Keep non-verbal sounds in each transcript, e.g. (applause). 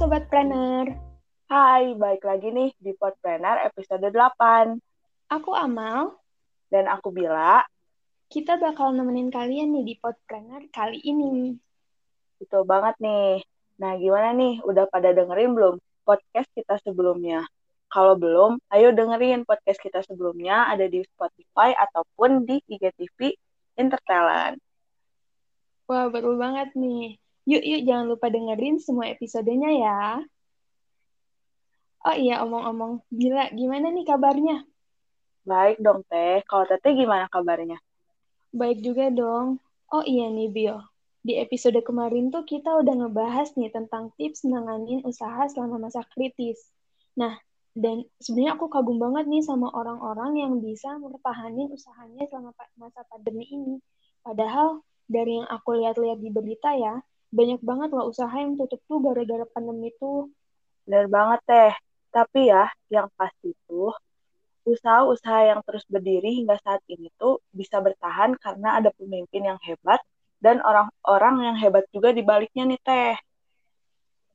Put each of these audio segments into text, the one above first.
Sobat Planner. Hai, balik lagi nih di Podpreneur episode 8. Aku Amal. Dan aku Bila. Kita bakal nemenin kalian nih di Podpreneur kali ini. Betul banget nih. Nah, gimana nih? Udah pada dengerin belum podcast kita sebelumnya? Kalau belum, ayo dengerin podcast kita sebelumnya ada di Spotify ataupun di IGTV Intertalent. Wah, betul banget nih. Yuk, yuk jangan lupa dengerin semua episodenya ya. Oh iya, omong-omong, Bila, gimana nih kabarnya? Baik dong, Teh. Kalau Teteh gimana kabarnya? Baik juga dong. Oh iya nih, Bio. Di episode kemarin tuh kita udah ngebahas nih tentang tips menanganin usaha selama masa kritis. Nah, dan sebenarnya aku kagum banget nih sama orang-orang yang bisa mempertahankan usahanya selama masa pandemi ini. Padahal dari yang aku lihat-lihat di berita ya, banyak banget loh usaha yang tutup tuh gara-gara pandemi tuh. Benar banget teh. Tapi ya, yang pasti tuh, usaha-usaha yang terus berdiri hingga saat ini tuh bisa bertahan karena ada pemimpin yang hebat dan orang-orang yang hebat juga di baliknya nih teh.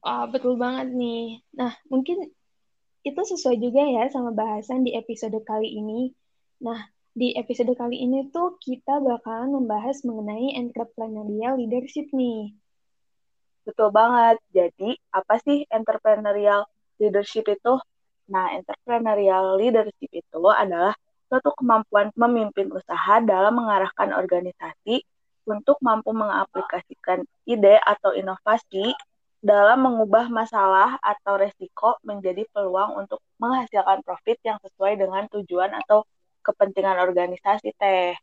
Ah, betul banget nih. Nah, mungkin itu sesuai juga ya sama bahasan di episode kali ini. Nah, di episode kali ini tuh kita bakalan membahas mengenai entrepreneurial leadership nih. Betul banget. Jadi, apa sih entrepreneurial leadership itu? Nah, entrepreneurial leadership itu adalah suatu kemampuan memimpin usaha dalam mengarahkan organisasi untuk mampu mengaplikasikan ide atau inovasi dalam mengubah masalah atau resiko menjadi peluang untuk menghasilkan profit yang sesuai dengan tujuan atau kepentingan organisasi teh.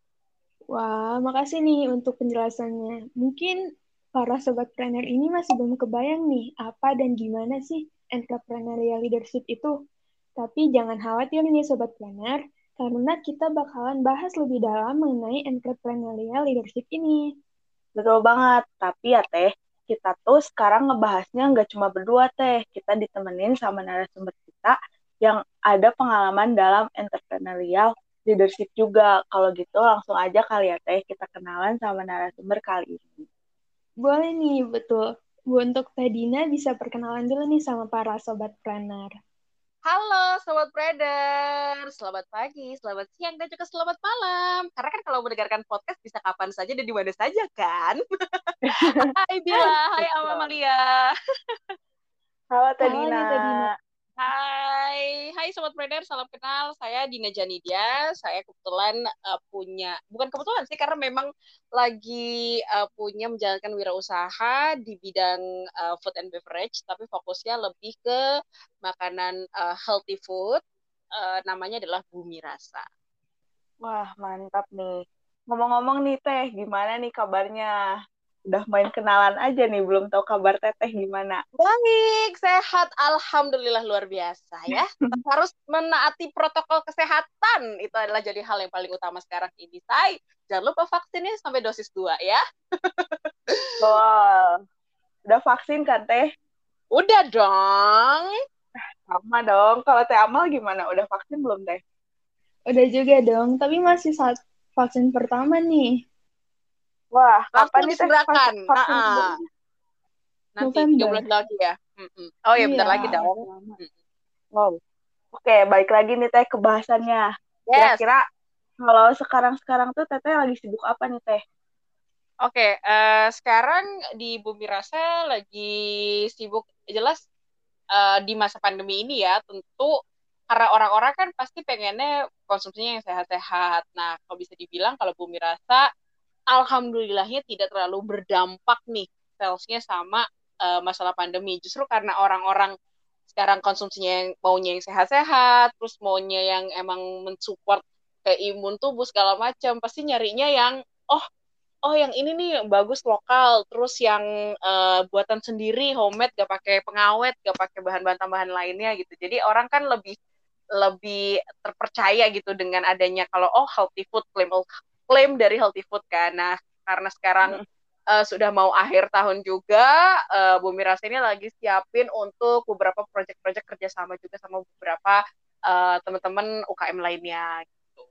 Wah, makasih nih untuk penjelasannya. Mungkin para sobat planner ini masih belum kebayang nih apa dan gimana sih entrepreneurial leadership itu. Tapi jangan khawatir nih sobat planner, karena kita bakalan bahas lebih dalam mengenai entrepreneurial leadership ini. Betul banget, tapi ya teh, kita tuh sekarang ngebahasnya nggak cuma berdua teh, kita ditemenin sama narasumber kita yang ada pengalaman dalam entrepreneurial leadership juga. Kalau gitu langsung aja kali ya teh, kita kenalan sama narasumber kali ini. Boleh nih, betul. Bu, untuk Tadina bisa perkenalan dulu nih sama para sobat planner. Halo Sobat Trader, selamat pagi, selamat siang, dan juga selamat malam. Karena kan kalau mendengarkan podcast bisa kapan saja dan di mana saja kan. (laughs) hai Bila, hai Amalia. Halo Tadina. Halo Tadina. Hai, hai Sobat Trader, salam kenal. Saya Dina Janidia. Saya kebetulan uh, punya, bukan kebetulan sih, karena memang lagi uh, punya menjalankan wirausaha di bidang uh, food and beverage, tapi fokusnya lebih ke makanan uh, healthy food. Uh, namanya adalah Bumi Rasa. Wah, mantap nih. Ngomong-ngomong nih Teh, gimana nih kabarnya? Udah main kenalan aja nih, belum tahu kabar Teteh gimana. Baik, sehat. Alhamdulillah luar biasa ya. (laughs) harus menaati protokol kesehatan. Itu adalah jadi hal yang paling utama sekarang ini. Say, jangan lupa vaksinnya sampai dosis 2 ya. wow. Udah vaksin kan Teh? Udah dong. Sama dong. Kalau Teh Amal gimana? Udah vaksin belum Teh? Udah juga dong, tapi masih saat vaksin pertama nih. Wah, langsung disegerakan. Nah, nanti tiga bulan lagi ya. Oh ya, bentar iya. lagi dong. Wow. Oke, baik lagi nih Teh ke bahasannya. Yes. Kira-kira kalau sekarang-sekarang tuh Teteh lagi sibuk apa nih Teh? Oke, okay, uh, eh, sekarang di Bumi Rasa lagi sibuk jelas uh, di masa pandemi ini ya, tentu karena orang-orang kan pasti pengennya konsumsinya yang sehat-sehat. Nah, kalau bisa dibilang kalau Bumi Rasa alhamdulillahnya tidak terlalu berdampak nih salesnya sama uh, masalah pandemi. Justru karena orang-orang sekarang konsumsinya yang maunya yang sehat-sehat, terus maunya yang emang mensupport ke imun tubuh segala macam, pasti nyarinya yang oh oh yang ini nih bagus lokal, terus yang uh, buatan sendiri homemade gak pakai pengawet, gak pakai bahan-bahan tambahan lainnya gitu. Jadi orang kan lebih lebih terpercaya gitu dengan adanya kalau oh healthy food claim klaim dari healthy food kan. Nah, karena sekarang hmm. uh, sudah mau akhir tahun juga, uh, Bumi Rasa ini lagi siapin untuk beberapa proyek-proyek kerjasama juga sama beberapa uh, teman-teman UKM lainnya. Gitu.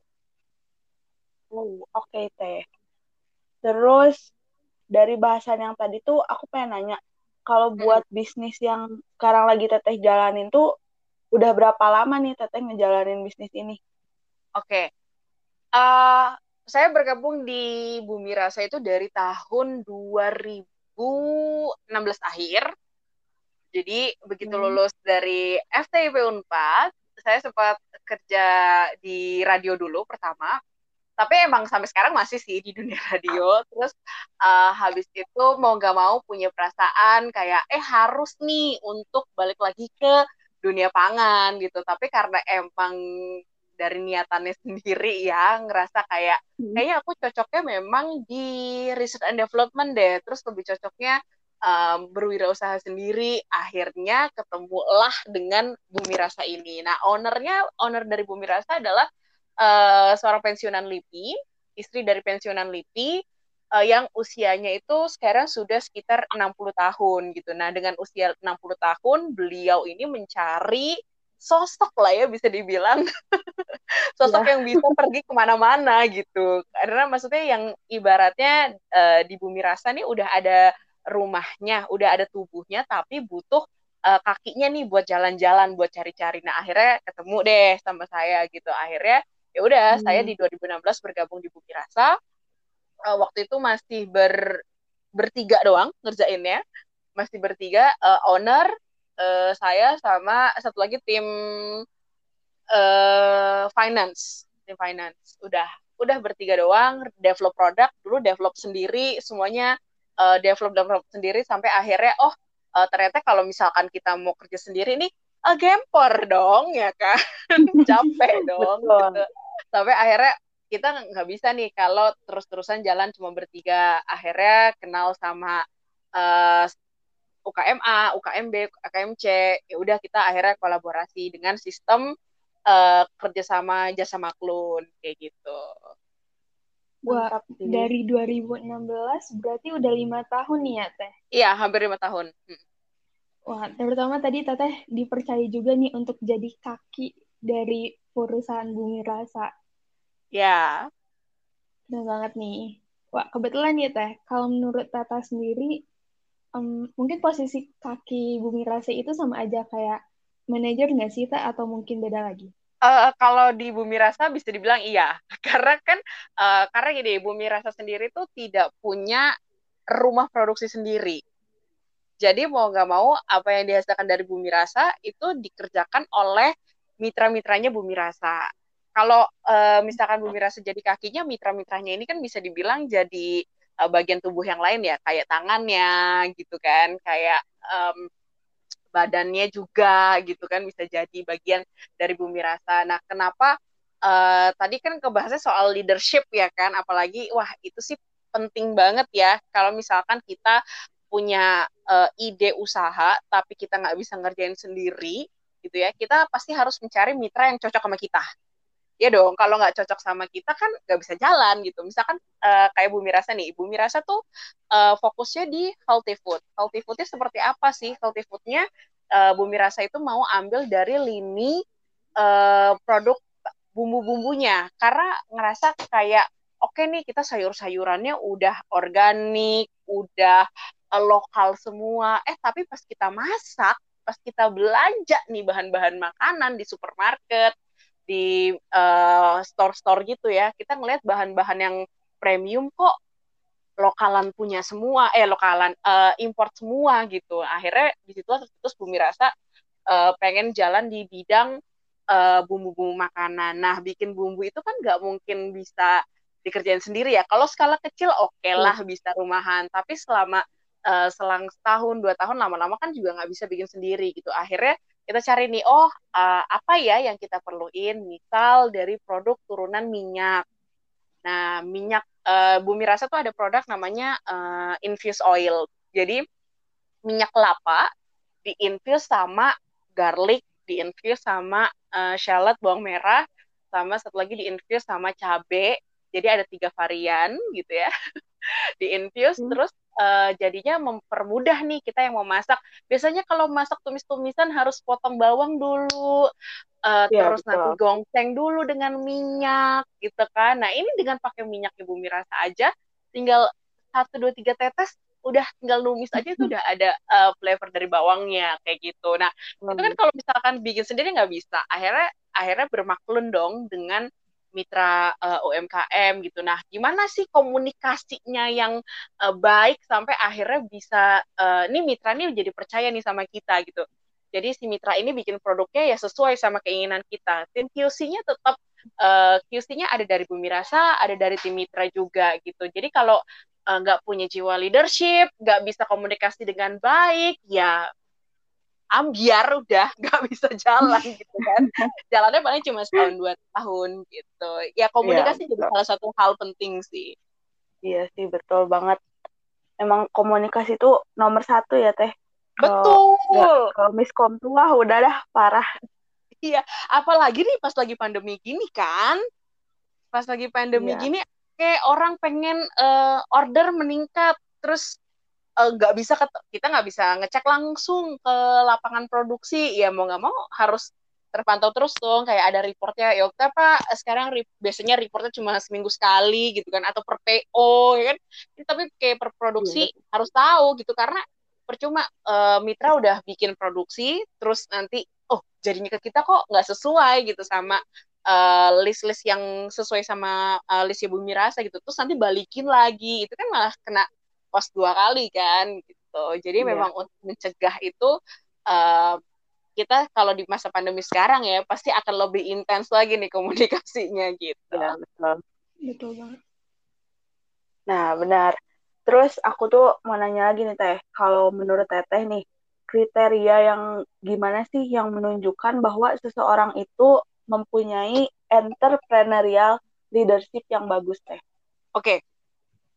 Oh, oke okay, teh. Terus dari bahasan yang tadi tuh aku pengen nanya, kalau buat hmm. bisnis yang sekarang lagi teteh jalanin tuh udah berapa lama nih teteh ngejalanin bisnis ini? Oke, okay. uh, saya bergabung di Bumi Rasa itu dari tahun 2016 akhir. Jadi begitu hmm. lulus dari FTIP Unpad, saya sempat kerja di radio dulu pertama tapi emang sampai sekarang masih sih di dunia (laughs) radio terus uh, habis itu mau nggak mau punya perasaan kayak eh harus nih untuk balik lagi ke dunia pangan gitu tapi karena emang dari niatannya sendiri ya ngerasa kayak hmm. kayaknya aku cocoknya memang di research and development deh terus lebih cocoknya um, berwirausaha sendiri akhirnya ketemulah dengan Bumi Rasa ini nah ownernya owner dari Bumi Rasa adalah uh, seorang pensiunan LIPI, istri dari pensiunan LIPI uh, yang usianya itu sekarang sudah sekitar 60 tahun gitu. Nah, dengan usia 60 tahun beliau ini mencari sosok lah ya bisa dibilang. (laughs) Sosok ya. yang bisa pergi ke mana-mana gitu. Karena maksudnya yang ibaratnya uh, di bumi rasa nih udah ada rumahnya udah ada tubuhnya tapi butuh uh, kakinya nih buat jalan-jalan buat cari-cari. Nah akhirnya ketemu deh sama saya gitu. Akhirnya ya udah hmm. saya di 2016 bergabung di Bumi Rasa. Uh, waktu itu masih ber bertiga doang ngerjainnya. Masih bertiga uh, owner uh, saya sama satu lagi tim uh, finance tim finance. Udah udah bertiga doang develop produk dulu develop sendiri semuanya uh, develop develop sendiri sampai akhirnya oh uh, ternyata kalau misalkan kita mau kerja sendiri nih uh, gempor dong ya kan? (laughs) Capek (laughs) dong gitu. Sampai akhirnya kita nggak bisa nih kalau terus-terusan jalan cuma bertiga. Akhirnya kenal sama uh, UKMA, UKMB, UKMC ya udah kita akhirnya kolaborasi dengan sistem uh, kerjasama jasa maklun kayak gitu. Wah, dari 2016 berarti udah lima tahun nih ya Teh? Iya, hampir lima tahun. Hmm. Wah, terutama tadi Teteh dipercaya juga nih untuk jadi kaki dari perusahaan Bumi Rasa. Ya. Benar banget nih. Wah, kebetulan ya Teh, kalau menurut Tata sendiri, um, mungkin posisi kaki Bumi Rasa itu sama aja kayak manajer nggak sih, Teh? Atau mungkin beda lagi? Uh, kalau di Bumi Rasa bisa dibilang iya. (laughs) Karena kan, uh, karena gini, Bumi Rasa sendiri tuh tidak punya rumah produksi sendiri. Jadi mau nggak mau, apa yang dihasilkan dari Bumi Rasa itu dikerjakan oleh mitra-mitranya Bumi Rasa kalau uh, misalkan Bumi Rasa jadi kakinya, mitra-mitranya ini kan bisa dibilang jadi uh, bagian tubuh yang lain ya, kayak tangannya gitu kan, kayak um, badannya juga gitu kan bisa jadi bagian dari Bumi Rasa. Nah, kenapa uh, tadi kan kebahasnya soal leadership ya kan, apalagi wah itu sih penting banget ya kalau misalkan kita punya uh, ide usaha tapi kita nggak bisa ngerjain sendiri gitu ya, kita pasti harus mencari mitra yang cocok sama kita ya dong kalau nggak cocok sama kita kan nggak bisa jalan gitu. Misalkan uh, kayak Bumi Rasa nih Bumi Rasa tuh uh, fokusnya di healthy food. Healthy foodnya seperti apa sih? Healthy foodnya uh, Bumi Rasa itu mau ambil dari lini uh, produk bumbu-bumbunya. Karena ngerasa kayak oke okay nih kita sayur-sayurannya udah organik udah uh, lokal semua. Eh tapi pas kita masak pas kita belanja nih bahan-bahan makanan di supermarket di uh, store-store gitu ya, kita ngelihat bahan-bahan yang premium kok lokalan punya semua, eh lokalan uh, import semua gitu. Akhirnya di situ terus Bumi Rasa uh, pengen jalan di bidang bumbu-bumbu makanan. Nah, bikin bumbu itu kan nggak mungkin bisa dikerjain sendiri ya. Kalau skala kecil oke okay lah hmm. bisa rumahan, tapi selama uh, selang setahun dua tahun lama-lama kan juga nggak bisa bikin sendiri gitu. Akhirnya kita cari nih oh uh, apa ya yang kita perluin? Misal dari produk turunan minyak. Nah minyak uh, bumi rasa tuh ada produk namanya uh, infused oil. Jadi minyak kelapa diinfuse sama garlic diinfuse sama uh, shallot bawang merah sama satu lagi diinfuse sama cabe. Jadi ada tiga varian gitu ya (laughs) diinfuse hmm. terus uh, jadinya mempermudah nih kita yang mau masak. Biasanya kalau masak tumis-tumisan harus potong bawang dulu, uh, ya, terus betul. nanti gongseng dulu dengan minyak gitu kan. Nah ini dengan pakai minyak ibu mirasa aja, tinggal satu dua tiga tetes udah tinggal numis aja itu udah ada uh, flavor dari bawangnya kayak gitu. Nah, hmm. itu kan kalau misalkan bikin sendiri nggak bisa. Akhirnya akhirnya bermaklun dong dengan mitra uh, UMKM gitu. Nah, gimana sih komunikasinya yang uh, baik sampai akhirnya bisa uh, ini mitra ini jadi percaya nih sama kita gitu. Jadi si mitra ini bikin produknya ya sesuai sama keinginan kita. Tim QC-nya tetap uh, QC-nya ada dari Bumi Rasa, ada dari tim mitra juga gitu. Jadi kalau nggak uh, punya jiwa leadership, nggak bisa komunikasi dengan baik, ya ambiar udah (laughs) nggak bisa jalan (laughs) gitu kan. Jalannya paling cuma setahun dua tahun gitu. Ya komunikasi ya, jadi salah satu hal penting sih. Iya sih betul banget. Emang komunikasi itu nomor satu ya teh? Betul. kalau miskom tuh wah udah dah parah. Iya apalagi nih pas lagi pandemi gini kan. Pas lagi pandemi iya. gini kayak orang pengen uh, order meningkat. Terus nggak uh, bisa kita nggak bisa ngecek langsung ke lapangan produksi. Ya mau nggak mau harus terpantau terus dong kayak ada reportnya. Ya oke pak sekarang re biasanya reportnya cuma seminggu sekali gitu kan atau per PO ya kan? Tapi kayak per produksi ya, harus tahu gitu karena percuma uh, mitra udah bikin produksi terus nanti oh jadinya ke kita kok nggak sesuai gitu sama list-list uh, yang sesuai sama uh, list Bumi Rasa gitu. Terus nanti balikin lagi. Itu kan malah kena kos dua kali kan gitu. Jadi yeah. memang untuk mencegah itu uh, kita kalau di masa pandemi sekarang ya pasti akan lebih intens lagi nih komunikasinya gitu. Ya, betul. Betul banget. Nah, benar. Terus aku tuh mau nanya lagi nih Teh, kalau menurut Teteh nih, kriteria yang gimana sih yang menunjukkan bahwa seseorang itu mempunyai entrepreneurial leadership yang bagus Teh? Oke,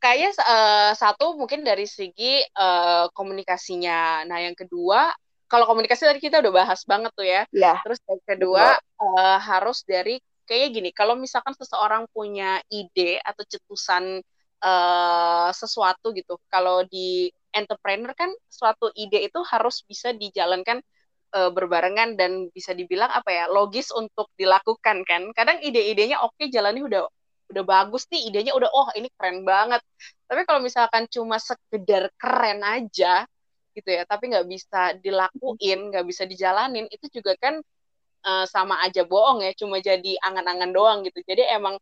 kayaknya uh, satu mungkin dari segi uh, komunikasinya. Nah, yang kedua, kalau komunikasi tadi kita udah bahas banget tuh ya. ya. Terus yang kedua uh, harus dari kayak gini, kalau misalkan seseorang punya ide atau cetusan uh, sesuatu gitu, kalau di entrepreneur kan suatu ide itu harus bisa dijalankan uh, berbarengan dan bisa dibilang apa ya logis untuk dilakukan kan. Kadang ide-idenya oke okay, jalannya udah udah bagus nih idenya udah oh ini keren banget. Tapi kalau misalkan cuma sekedar keren aja gitu ya tapi nggak bisa dilakuin nggak bisa dijalanin itu juga kan uh, sama aja bohong ya cuma jadi angan-angan doang gitu. Jadi emang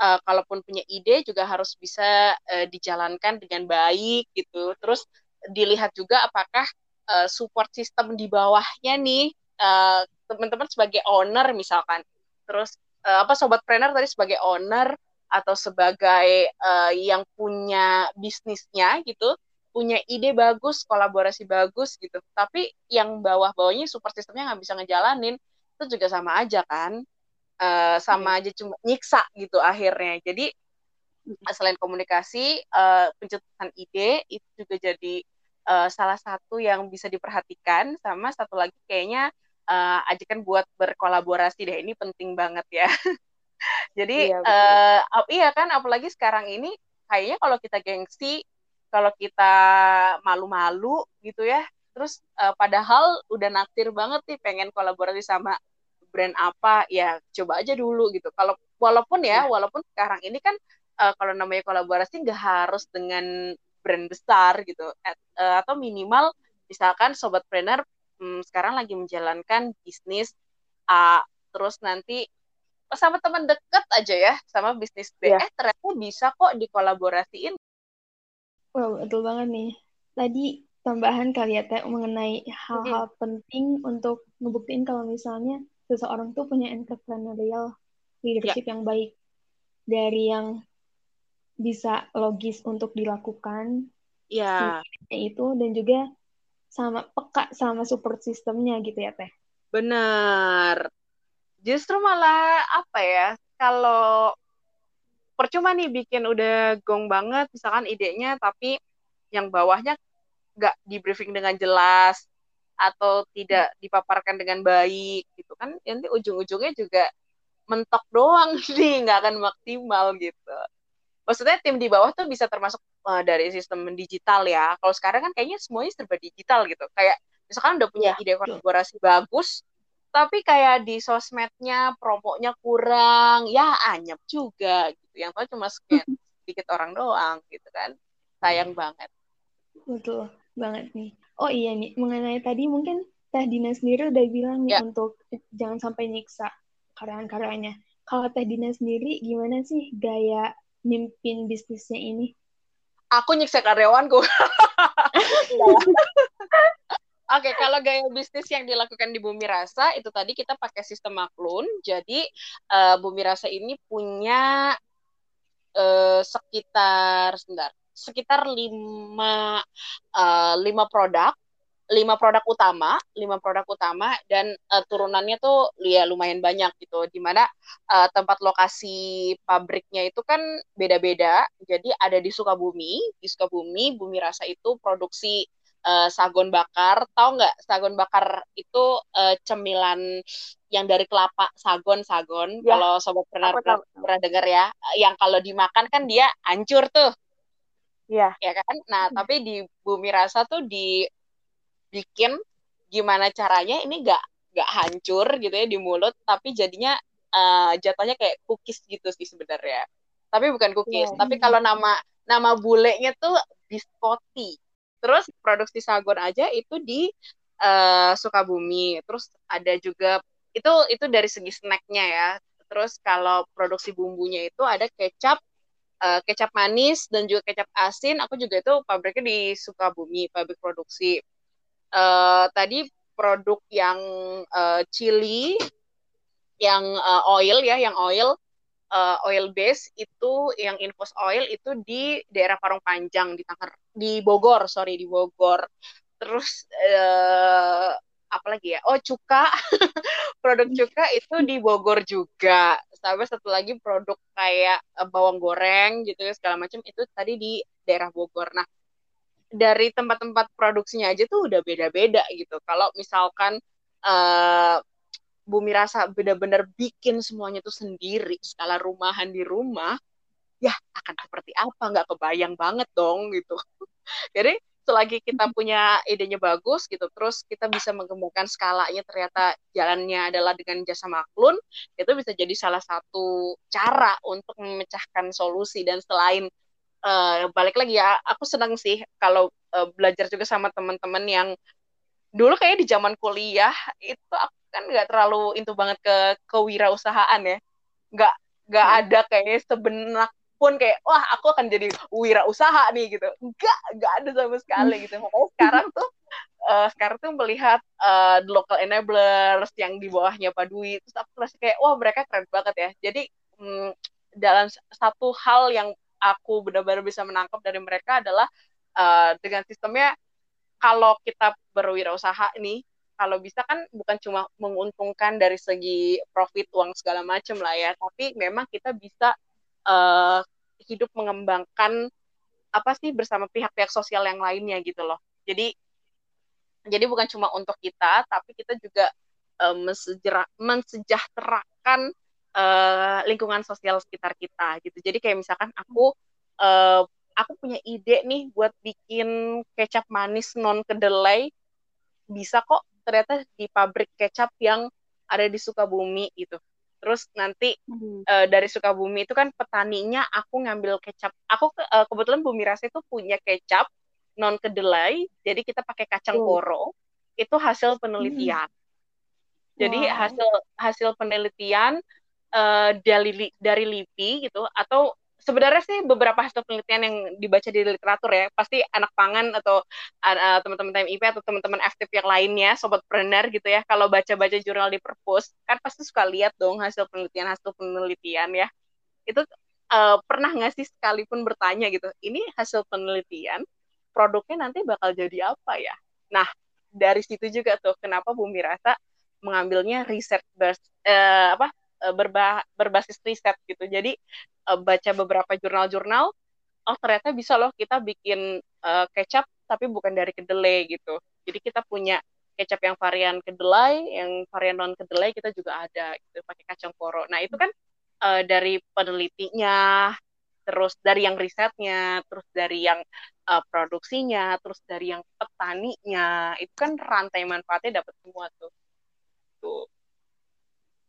uh, kalaupun punya ide juga harus bisa uh, dijalankan dengan baik gitu. Terus dilihat juga apakah uh, support system di bawahnya nih uh, teman-teman sebagai owner misalkan. Terus uh, apa sobat trainer tadi sebagai owner atau sebagai uh, yang punya bisnisnya gitu punya ide bagus kolaborasi bagus gitu. Tapi yang bawah-bawahnya super sistemnya nggak bisa ngejalanin. Itu juga sama aja kan? Uh, sama aja cuma nyiksa gitu akhirnya. Jadi selain komunikasi uh, pencetusan ide itu juga jadi uh, salah satu yang bisa diperhatikan. Sama satu lagi kayaknya uh, ajakan buat berkolaborasi deh ini penting banget ya (laughs) Jadi iya, uh, iya kan apalagi sekarang ini kayaknya kalau kita gengsi, kalau kita malu-malu gitu ya, terus uh, padahal udah naktir banget nih pengen kolaborasi sama brand apa, ya coba aja dulu gitu. Kalau walaupun ya, ya. walaupun sekarang ini kan uh, kalau namanya kolaborasi nggak harus dengan brand besar gitu, At, uh, atau minimal misalkan sobat trainer hmm, sekarang lagi menjalankan bisnis A, terus nanti sama teman deket aja ya sama bisnis B yeah. eh ternyata bisa kok dikolaborasiin wow betul banget nih tadi tambahan kali ya teh mengenai hal-hal hmm. penting untuk ngebuktiin kalau misalnya seseorang tuh punya entrepreneurial leadership yeah. yang baik dari yang bisa logis untuk dilakukan ya yeah. itu dan juga sama peka sama support sistemnya gitu ya teh? Benar justru malah apa ya kalau percuma nih bikin udah gong banget misalkan idenya tapi yang bawahnya nggak di briefing dengan jelas atau tidak dipaparkan dengan baik gitu kan nanti ujung-ujungnya juga mentok doang (laughs) nih nggak akan maksimal gitu maksudnya tim di bawah tuh bisa termasuk uh, dari sistem digital ya. Kalau sekarang kan kayaknya semuanya serba digital gitu. Kayak misalkan udah punya ya, ide kolaborasi bagus tapi kayak di sosmednya promonya kurang ya anyep juga gitu. Yang tahu cuma scan sedikit orang doang gitu kan. Sayang banget. Betul banget nih. Oh iya nih, mengenai tadi mungkin Teh Dina sendiri udah bilang nih Ya. untuk jangan sampai nyiksa karyawan-karyanya. Kalau Teh Dina sendiri gimana sih gaya mimpin bisnisnya ini? Aku nyiksa karyawanku. (laughs) Oke, kalau gaya bisnis yang dilakukan di Bumi Rasa itu tadi kita pakai sistem maklun. Jadi eh, Bumi Rasa ini punya eh, sekitar sebentar, sekitar lima eh, lima produk, lima produk utama, lima produk utama dan eh, turunannya tuh ya lumayan banyak gitu. Di mana eh, tempat lokasi pabriknya itu kan beda-beda. Jadi ada di Sukabumi, di Sukabumi Bumi Rasa itu produksi eh, sagon bakar. Tahu nggak sagon bakar itu eh, cemilan yang dari kelapa sagon sagon. Ya, Kalau sobat pernah pernah, pernah dengar ya, yang kalau dimakan kan dia hancur tuh, Iya. ya kan? Nah, tapi di Bumi Rasa tuh dibikin gimana caranya ini nggak nggak hancur gitu ya di mulut, tapi jadinya eh, jatuhnya kayak cookies gitu sih sebenarnya. Tapi bukan cookies, Iya. tapi kalau nama nama bulenya tuh biscotti. Terus produksi sagon aja itu di eh, Sukabumi. Terus ada juga itu itu dari segi snacknya ya. Terus kalau produksi bumbunya itu ada kecap, eh, kecap manis dan juga kecap asin. Aku juga itu pabriknya di Sukabumi, pabrik produksi. Eh, tadi produk yang eh, chili, yang eh, oil ya, yang oil eh, oil base itu yang infus oil itu di daerah Parung Panjang di Tangger di Bogor sorry di Bogor. Terus eh, apa lagi ya? Oh cuka. (laughs) Produk cuka itu di Bogor juga. Sampai satu lagi produk kayak bawang goreng gitu ya segala macam itu tadi di daerah Bogor. Nah dari tempat-tempat produksinya aja tuh udah beda-beda gitu kalau misalkan eh, Bumi Rasa benar-benar bikin semuanya tuh sendiri, skala rumahan di rumah, ya akan seperti apa? Nggak kebayang banget dong gitu. (laughs) Jadi selagi kita punya idenya bagus gitu, terus kita bisa mengembangkan skalanya ternyata jalannya adalah dengan jasa maklun, itu bisa jadi salah satu cara untuk memecahkan solusi dan selain uh, balik lagi ya, aku senang sih kalau uh, belajar juga sama teman-teman yang dulu kayak di zaman kuliah itu aku kan nggak terlalu into banget ke kewirausahaan ya. Nggak nggak ada kayak sebenak pun kayak wah aku akan jadi wirausaha nih gitu. Nggak nggak ada sama sekali gitu. Makanya sekarang tuh uh, sekarang tuh melihat uh, the local enablers yang di bawahnya Pak Dwi terus aku merasa kayak wah mereka keren banget ya. Jadi mm, dalam satu hal yang aku benar-benar bisa menangkap dari mereka adalah uh, dengan sistemnya kalau kita berwirausaha nih kalau bisa kan bukan cuma menguntungkan dari segi profit uang segala macam lah ya tapi memang kita bisa uh, hidup mengembangkan apa sih bersama pihak-pihak sosial yang lainnya gitu loh. Jadi jadi bukan cuma untuk kita tapi kita juga uh, mensejahterakan uh, lingkungan sosial sekitar kita gitu jadi kayak misalkan aku uh, aku punya ide nih buat bikin kecap manis non kedelai bisa kok ternyata di pabrik kecap yang ada di Sukabumi gitu terus nanti hmm. uh, dari Sukabumi itu kan petaninya aku ngambil kecap aku uh, kebetulan Bumi Rasa itu punya kecap non kedelai jadi kita pakai kacang Hmm. koro itu hasil penelitian jadi Wow. hasil hasil penelitian uh, dari dari LIPI gitu atau sebenarnya sih beberapa hasil penelitian yang dibaca di literatur ya pasti anak pangan atau uh, teman-teman TMIP atau teman-teman FTP yang lainnya sobat planner gitu ya kalau baca-baca jurnal di perpus kan pasti suka lihat dong hasil penelitian hasil penelitian ya. Itu uh, pernah nggak sih sekalipun bertanya gitu ini hasil penelitian produknya nanti bakal jadi apa ya? Nah dari situ juga tuh kenapa Bumi Rasa mengambilnya bas, uh, apa berba, berbasis riset gitu. Jadi uh, baca beberapa jurnal-jurnal, oh ternyata bisa loh kita bikin uh, kecap tapi bukan dari kedelai gitu. Jadi kita punya kecap yang varian kedelai, yang varian non kedelai kita juga ada gitu pakai kacang koro. Nah itu kan uh, dari penelitinya, terus dari yang risetnya, terus dari yang uh, produksinya, terus dari yang petaninya, itu kan rantai manfaatnya dapat semua tuh. Tuh.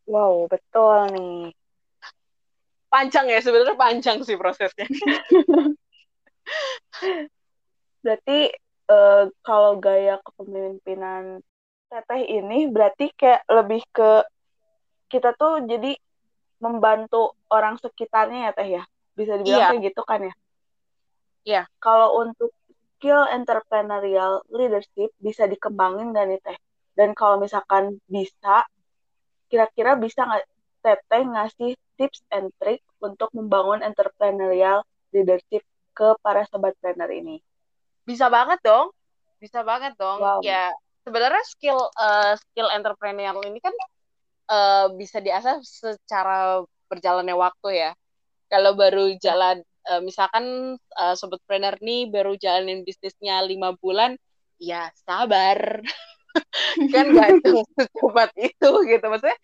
Wow, betul nih. Panjang ya, sebenarnya panjang sih prosesnya. (laughs) berarti uh, kalau gaya kepemimpinan teteh ini berarti kayak lebih ke kita tuh jadi membantu orang sekitarnya ya teh ya bisa dibilang iya. kayak gitu kan ya iya kalau untuk skill entrepreneurial leadership bisa dikembangin gak nih teh dan kalau misalkan bisa kira-kira bisa nggak teteh ngasih tips and trick untuk membangun entrepreneurial leadership ke para sobat trainer ini bisa banget dong bisa banget dong wow. ya sebenarnya skill uh, skill entrepreneurial ini kan uh, bisa diasah secara berjalannya waktu ya. Kalau baru ya. jalan, uh, misalkan uh, sobat trainer nih baru jalanin bisnisnya lima bulan, ya sabar. (laughs) kan (laughs) nggak secepat itu gitu. Maksudnya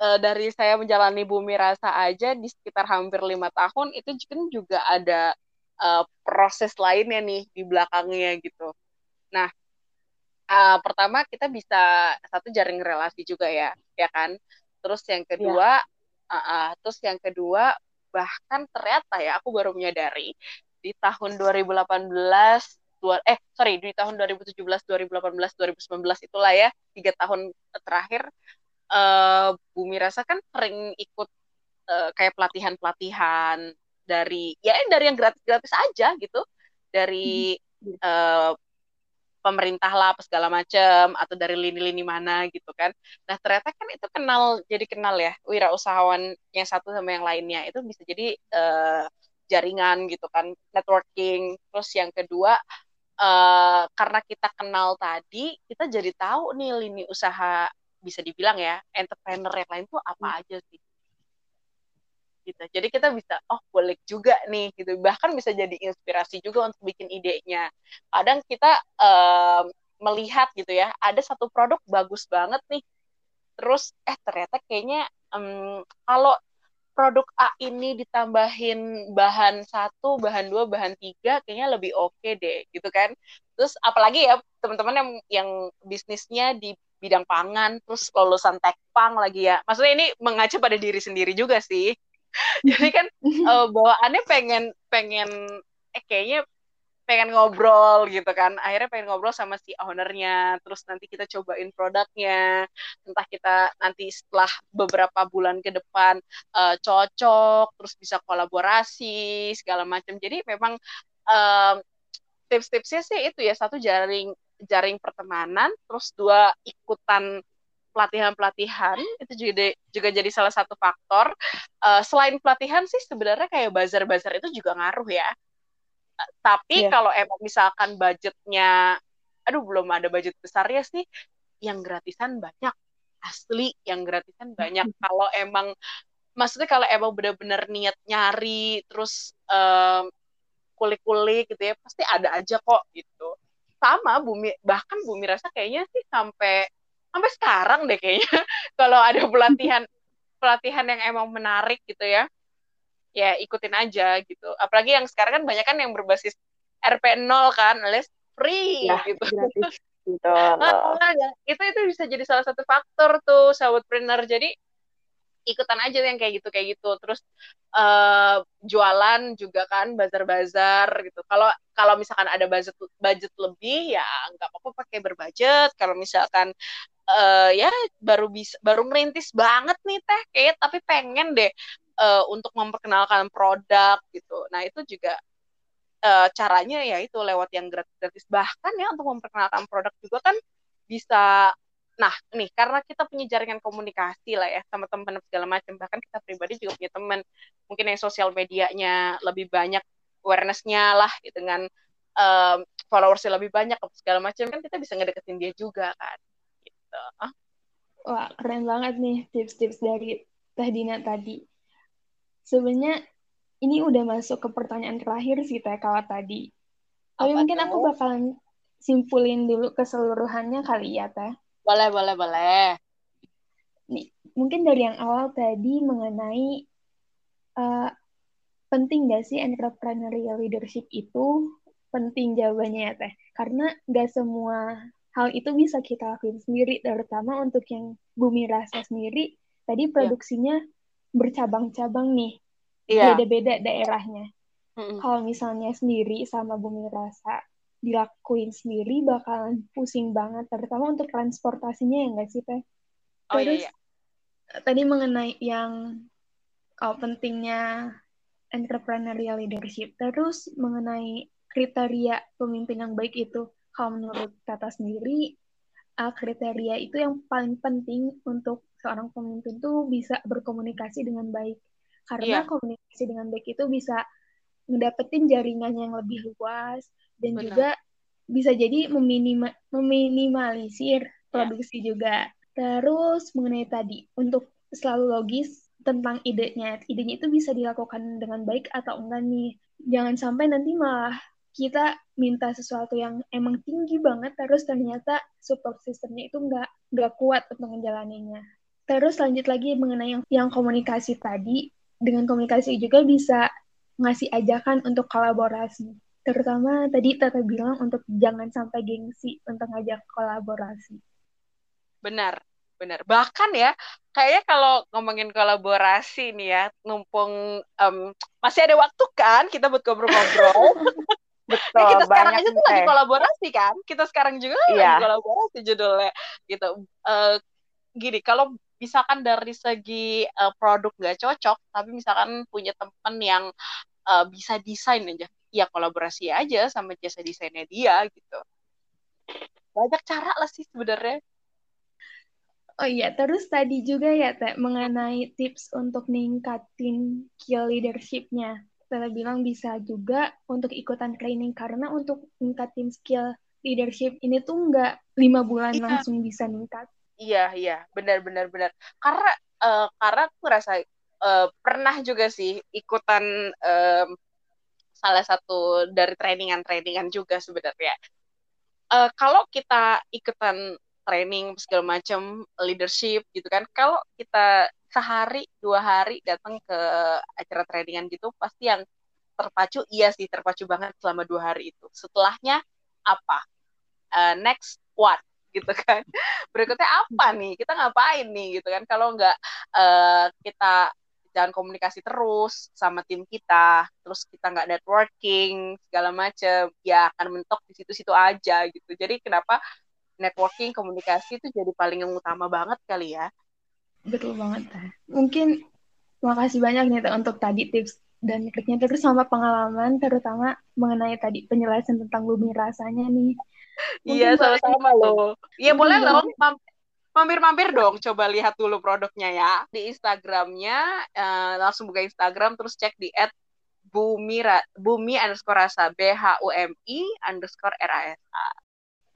uh, dari saya menjalani bumi rasa aja di sekitar hampir lima tahun itu kan juga ada uh, proses lainnya nih di belakangnya gitu. Nah, uh, pertama kita bisa satu jaring relasi juga ya, ya kan. Terus yang iya. kedua, ya. uh, uh, terus yang kedua bahkan ternyata ya aku baru menyadari di tahun 2018 dua, eh sorry di tahun 2017 2018 2019 itulah ya tiga tahun terakhir uh, Bumi Rasa kan sering ikut uh, kayak pelatihan pelatihan dari ya dari yang gratis gratis aja gitu dari uh, pemerintah lah apa segala macam atau dari lini-lini mana gitu kan. Nah ternyata kan itu kenal jadi kenal ya wirausahawan yang satu sama yang lainnya itu bisa jadi uh, jaringan gitu kan networking. Terus yang kedua uh, karena kita kenal tadi kita jadi tahu nih lini usaha bisa dibilang ya entrepreneur yang lain tuh apa hmm. aja sih gitu. Jadi kita bisa oh boleh juga nih gitu. Bahkan bisa jadi inspirasi juga untuk bikin idenya. Kadang kita um, melihat gitu ya, ada satu produk bagus banget nih. Terus eh ternyata kayaknya um, kalau produk A ini ditambahin bahan satu, bahan dua, bahan tiga, kayaknya lebih oke okay deh, gitu kan? Terus apalagi ya teman-teman yang yang bisnisnya di bidang pangan, terus lulusan tekpang lagi ya. Maksudnya ini mengacu pada diri sendiri juga sih. (laughs) jadi kan uh, (laughs) bawaannya pengen pengen eh kayaknya pengen ngobrol gitu kan. Akhirnya pengen ngobrol sama si ownernya. Terus nanti kita cobain produknya. Entah kita nanti setelah beberapa bulan ke depan uh, cocok terus bisa kolaborasi segala macam. Jadi memang uh, tips-tipsnya sih itu ya. Satu jaring jaring pertemanan terus dua ikutan pelatihan-pelatihan. Itu juga juga jadi salah satu faktor. Uh, selain pelatihan sih sebenarnya kayak bazar-bazar itu juga ngaruh ya. Tapi yeah. kalau emang misalkan budgetnya, aduh belum ada budget besarnya sih, yang gratisan banyak asli yang gratisan banyak. (laughs) kalau emang maksudnya kalau emang benar-benar niat nyari terus um, kulik-kulik gitu ya pasti ada aja kok gitu sama bumi bahkan bumi rasa kayaknya sih sampai sampai sekarang deh kayaknya (laughs) kalau ada pelatihan pelatihan yang emang menarik gitu ya ya ikutin aja gitu. Apalagi yang sekarang kan banyak kan yang berbasis RP 0 kan alias free ya, gitu. gratis. (laughs) nah, itu itu bisa jadi salah satu faktor tuh sahabat trainer jadi ikutan aja yang kayak gitu kayak gitu. Terus uh, jualan juga kan bazar-bazar gitu. Kalau kalau misalkan ada budget budget lebih ya nggak apa-apa pakai berbudget. Kalau misalkan uh, ya baru bisa baru merintis banget nih teh kayak tapi pengen deh uh, untuk memperkenalkan produk gitu nah itu juga uh, caranya ya itu lewat yang gratis-gratis bahkan ya untuk memperkenalkan produk juga kan bisa Nah, nih karena kita punya jaringan komunikasi lah ya sama teman-teman segala macam, bahkan kita pribadi juga punya teman mungkin yang sosial medianya lebih banyak awarenessnya lah gitu, dengan um, followersnya lebih banyak segala macam kan kita bisa ngedeketin dia juga kan. Gitu. Wah keren banget nih tips-tips dari Teh Dina tadi. Sebenarnya ini udah masuk ke pertanyaan terakhir sih Teh kalau tadi. Tapi mungkin aku bakalan simpulin dulu keseluruhannya kali ya Teh. Boleh, boleh, boleh. Nih, mungkin dari yang awal tadi mengenai uh, penting gak sih entrepreneurial leadership itu penting jawabannya ya teh karena gak semua hal itu bisa kita lakuin sendiri terutama untuk yang bumi rasa sendiri tadi iya. produksinya yeah. Bercabang-cabang nih yeah. beda-beda daerahnya mm -hmm. kalau misalnya sendiri sama bumi rasa dilakuin sendiri bakalan pusing banget, terutama untuk transportasinya ya nggak sih Teh? Oh iya, iya. tadi mengenai yang oh, pentingnya entrepreneurial leadership, terus mengenai kriteria pemimpin yang baik itu, kalau menurut Tata sendiri, uh, kriteria itu yang paling penting untuk seorang pemimpin tuh bisa berkomunikasi dengan baik. Karena yeah. komunikasi dengan baik itu bisa ngedapetin jaringan yang lebih luas dan Benar. juga bisa jadi meminima, meminimalisir iya. produksi yeah. juga. Terus mengenai tadi untuk selalu logis tentang idenya, idenya itu bisa dilakukan dengan baik atau enggak nih. Jangan sampai nanti malah kita minta sesuatu yang emang tinggi banget terus ternyata support sistemnya itu nggak nggak kuat untuk menjalaninya. Terus lanjut lagi mengenai yang, yang komunikasi tadi, dengan komunikasi juga bisa ngasih ajakan untuk kolaborasi. Terutama tadi Tata bilang untuk jangan sampai gengsi untuk ngajak kolaborasi. Benar, benar. Bahkan ya, kayaknya kalau ngomongin kolaborasi nih ya, numpung um, masih ada waktu kan kita buat ngobrol-ngobrol. (laughs) Betul, ya, kita sekarang aja tuh lagi kolaborasi kan. Kita sekarang juga iya. lagi kolaborasi judulnya gitu. Uh, gini, kalau misalkan dari segi uh, produk nggak cocok, tapi misalkan punya teman yang uh, bisa desain aja, ya kolaborasi aja sama jasa desainnya dia gitu. Banyak cara lah sih sebenarnya. Oh iya, terus tadi juga ya Teh mengenai tips untuk ningkatin skill leadership-nya. Tata bilang bisa juga untuk ikutan training karena untuk ningkatin skill leadership ini tuh nggak lima bulan iya. langsung bisa ningkat. Iya iya. Benar benar benar. Karena uh, karena aku rasa uh, pernah juga sih ikutan um, salah satu dari trainingan trainingan juga sebenarnya. Uh, kalau kita ikutan training segala macam leadership gitu kan, kalau kita sehari dua hari datang ke acara trainingan gitu pasti yang terpacu iya sih terpacu banget selama dua hari itu. Setelahnya apa? Uh, next what gitu kan. (laughs) Berikutnya apa nih? Kita ngapain nih? Gitu kan. Kalau nggak uh, kita jangan komunikasi terus sama tim kita terus kita nggak networking segala macam ya akan mentok di situ-situ aja gitu. Jadi kenapa networking komunikasi itu jadi paling yang utama banget kali ya? Betul banget. Mungkin makasih banyak nih untuk tadi tips dan triknya. Terus sama pengalaman terutama mengenai tadi penjelasan tentang bumi rasanya nih. Iya, sama-sama loh. Iya, boleh loh. Mampir-mampir dong, coba lihat dulu produknya ya. Di Instagramnya, uh, langsung buka Instagram, terus cek di at bumi, bumi underscore rasa, B-H-U-M-I underscore R-A-S-A.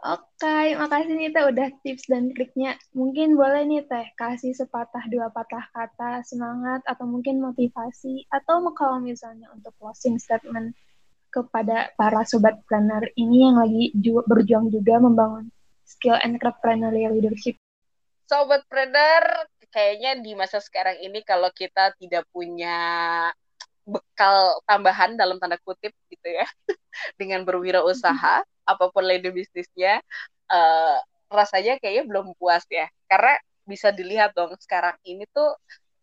Oke, makasih nih Teh udah tips dan triknya. Mungkin boleh nih Teh kasih sepatah dua patah kata semangat atau mungkin motivasi atau kalau misalnya untuk closing statement kepada para sobat planner ini yang lagi juga, berjuang juga membangun skill entrepreneurial leadership. Sobat planner, kayaknya di masa sekarang ini kalau kita tidak punya bekal tambahan dalam tanda kutip gitu ya (laughs) dengan berwirausaha (laughs) apa pun lady bisnisnya uh, rasanya kayaknya belum puas ya karena bisa dilihat dong sekarang ini tuh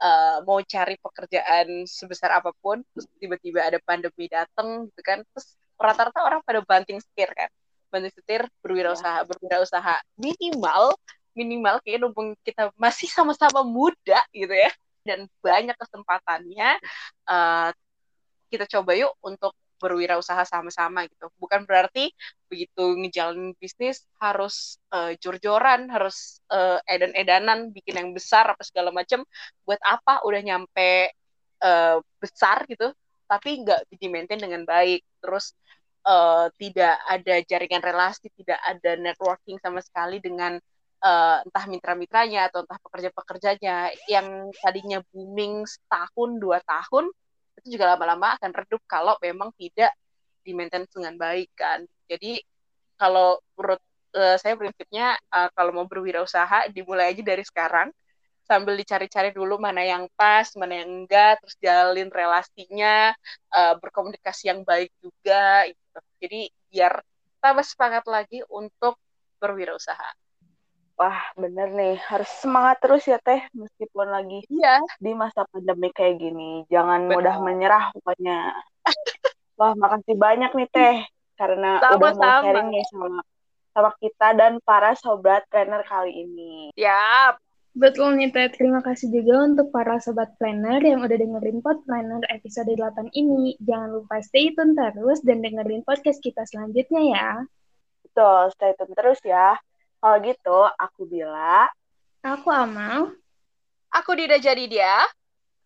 uh, mau cari pekerjaan sebesar apa pun terus tiba-tiba ada pandemi datang gitu kan. Terus rata-rata orang pada banting setir kan. Banting setir berwirausaha ya. berwirausaha. Minimal minimal kayak numpung kita masih sama-sama muda gitu ya. Dan banyak kesempatannya uh, kita coba yuk untuk berwirausaha sama-sama gitu. Bukan berarti begitu ngejalanin bisnis harus uh, jor-joran, harus uh, edan-edanan, bikin yang besar apa segala macam. Buat apa udah nyampe uh, besar gitu, tapi nggak di maintain dengan baik. Terus uh, tidak ada jaringan relasi, tidak ada networking sama sekali dengan uh, entah mitra-mitranya atau entah pekerja-pekerjanya yang tadinya booming setahun dua tahun itu juga lama-lama akan redup kalau memang tidak di maintenance dengan baik kan. Jadi kalau menurut uh, saya prinsipnya uh, kalau mau berwirausaha dimulai aja dari sekarang sambil dicari-cari dulu mana yang pas, mana yang enggak, terus jalin relasinya, uh, berkomunikasi yang baik juga gitu. Jadi biar tambah semangat lagi untuk berwirausaha. Wah, bener nih. Harus semangat terus ya, Teh. Meskipun lagi iya. di masa pandemi kayak gini. Jangan Betul. mudah menyerah pokoknya. (laughs) Wah, makasih banyak nih, Teh. karena Sama-sama. udah mau sharing nih sama sama kita dan para sobat planner kali ini. Siap. Betul nih, Teh. Terima kasih juga untuk para sobat planner yang udah dengerin Pod Planner episode 8 ini. Jangan lupa stay tune terus dan dengerin podcast kita selanjutnya ya. Betul, stay tune terus ya. Kalau gitu, aku Bila, Aku Amal. Aku Dida jadi dia.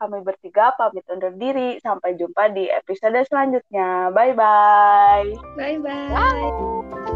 kami bertiga pamit undur diri. Sampai jumpa di episode selanjutnya. Bye-bye. Bye-bye.